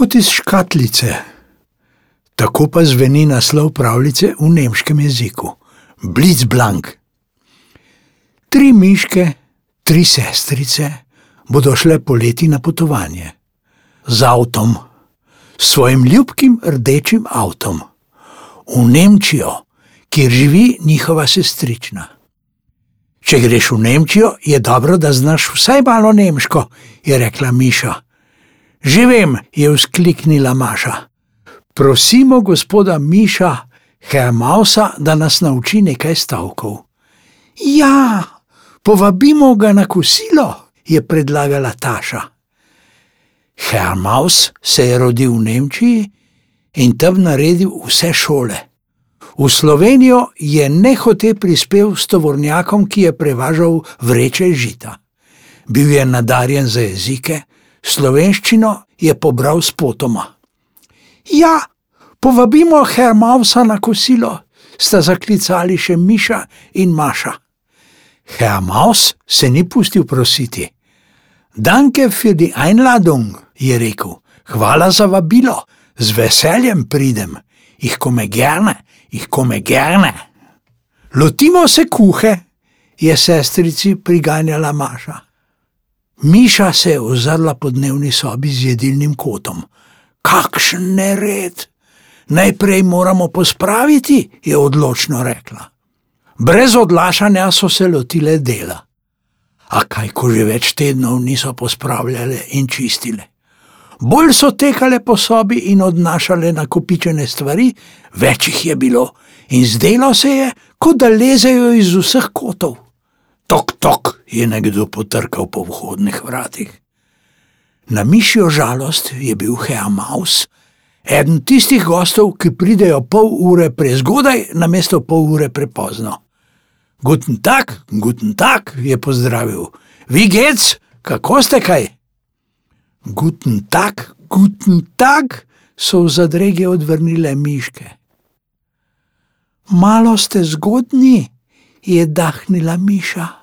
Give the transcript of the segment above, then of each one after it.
kot iz škatlice. Tako pa zveni naslov pravljice v nemškem jeziku: Blitzblank. Tri miške, tri sestrice bodo šle poleti na potovanje z avtom, s svojim ljubkim rdečim avtom, v Nemčijo, kjer živi njihova sestrična. Če greš v Nemčijo, je dobro, da znaš vsaj malo nemško, je rekla Miša. Že vem, je vzkliknila Maša. Prosimo gospoda Miša, Hermausa, da nas nauči nekaj stavkov. Ja, povabimo ga na kosilo, je predlagala Taša. Hermaus se je rodil v Nemčiji in tam naredil vse šole. V Slovenijo je nehote prispel s tovornjakom, ki je prevažal vreče žita. Bil je nadarjen za jezike, slovenščino je pobral s potoma. Ja, povabimo Hermausa na kosilo, sta zaklicali še Miša in Maša. Hermaus se ni pustil prositi. Danke für die Einladung, je rekel, hvala za vabilo, z veseljem pridem, jih kome gerne, jih kome gerne. Lotimo se kuhe, je sestrici priganjala Maša. Miša se je ozrla po dnevni sobi z jedilnim kotom. Kakšen nered! Najprej moramo pospraviti, je odločno rekla. Brez odlašanja so se lotile dela. A kaj, ko že več tednov niso pospravljale in čistile. Bolj so tekale po sobi in odnašale nakopičene stvari, več jih je bilo, in zdelo se je, kot da lezejo iz vseh kotov. Tok, tok, je nekdo potrkal po vhodnih vratih. Na mišjo žalost je bil Heamaus, eden tistih gostov, ki pridejo pol ure prezgodaj, namesto pol ure prepozno. Guten tak, guten tak, je pozdravil. Vi gec, kako ste kaj? Guten tak, guten tak, so v zadrege odvrnile miške. Malo ste zgodni, je dahnila miša.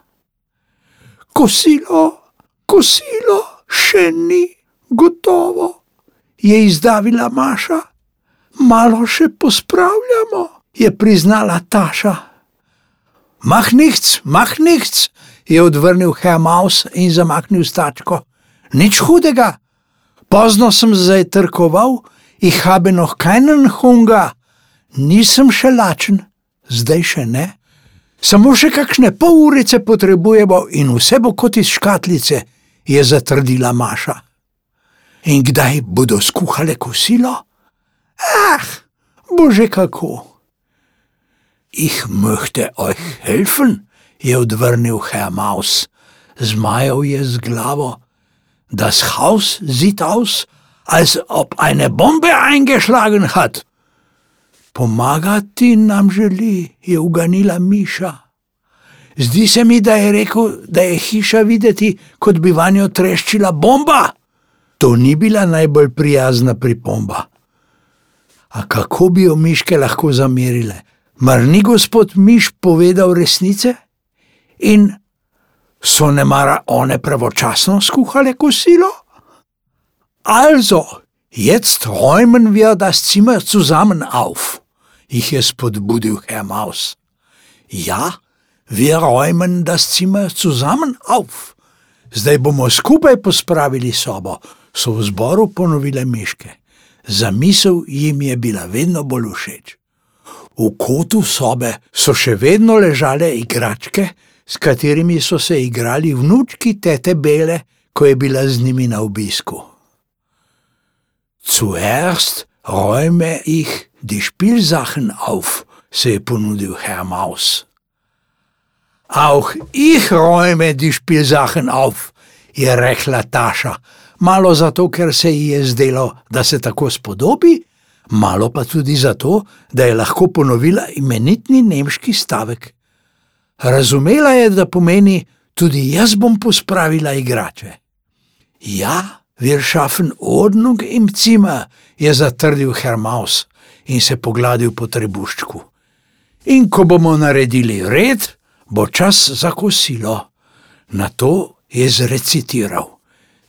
Kosilo, kosilo, še ni gotovo, je izdavila Maša. Malo še pospravljamo, je priznala Taša. Mah nichts, mah nichts, je odvrnil Hermaus in zamaknil stačko nič hudega. Pozno sem zajtrkoval, ich habe noch keinen Hunger, nisem še lačen, zdaj še ne. Samo še kakšne pol urice potrebujemo in vse bo kot iz škatlice, je zatrdila Maša. In kdaj bodo skuhale kosilo? Ah, bože kako. Ich möchte euch helfen, je odvrnil Herr Maus. Zmajal je z glavo. Das Haus sieht aus, als ob eine Bombe eingeschlagen hat. Pomagati nam želi, je uganila Miša. Zdi se mi, da je rekel, da je hiša videti, kot bi vanjo treščila bomba. To ni bila najbolj prijazna pripomba. A kako bi jo miške lahko zamerile? Mar ni gospod Miš povedal resnice? In so ne mara one pravočasno skuhale kosilo? Also, jetzt räumen wir das Zimmer zusammen auf, jih je spodbudil Herr Maus. Ja, wir räumen das Zimmer zusammen auf. Zdaj bomo skupaj pospravili sobo, so v zboru ponovile miške. Zamisel jim je bila vedno bolj všeč. V kotu sobe so še vedno ležale igračke, s katerimi so se igrali vnučki tete Bele, ko je bila z njimi na obisku. Zuerst räume ich die Spielsachen auf, se je ponudil Herr Maus. Auch ich räume die Spielsachen auf, je rekla Taša, malo zato, ker se ji je zdelo, da se tako spodobi, malo pa tudi zato, da je lahko ponovila imenitni nemški stavek. Razumela je, da pomeni: Tudi jaz bom pospravila igrače. Ja, wir schaffen Ordnung im Zimmer, je zatrdil Hermaus in se pogladil po trebuščku. In ko bomo naredili red, bo čas za kosilo. Na to je zrecitiral: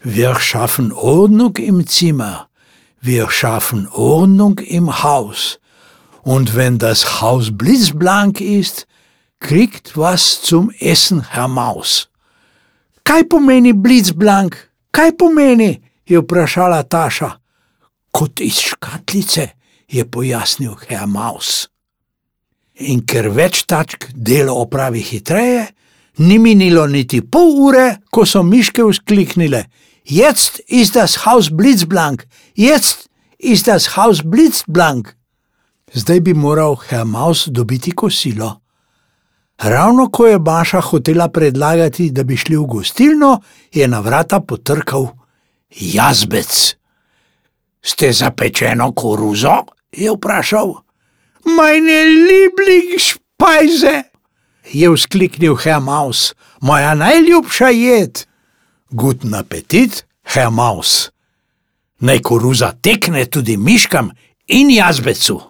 Wir schaffen Ordnung im Zimmer, Wir schaffen Ordnung im Haus. Und wenn das Haus blitzblank ist, kriegt was zum Essen, Herr Maus. Kaj pomeni blitzblank? Kaj pomeni? je vprašala Taša. Kot iz škatlice, je pojasnil Herr Maus. In ker več tačk delo opravi hitreje, ni minilo niti pol ure, ko so miške vzkliknile: Jetzt ist das Haus blitzblank, jetzt ist das Haus blitzblank. Zdaj bi moral Herr Maus dobiti kosilo. Ravno ko je Baša hotela predlagati, da bi šli v gostilno, je na vrata potrkal jazbec. Ste za pečeno koruzo? Je vprašal. Meine Lieblingsspeise, je vzkliknil Herr Maus, moja najljubša jed. Guten apetit, Herr Maus. Naj koruza tekne tudi miškam in jazbecu.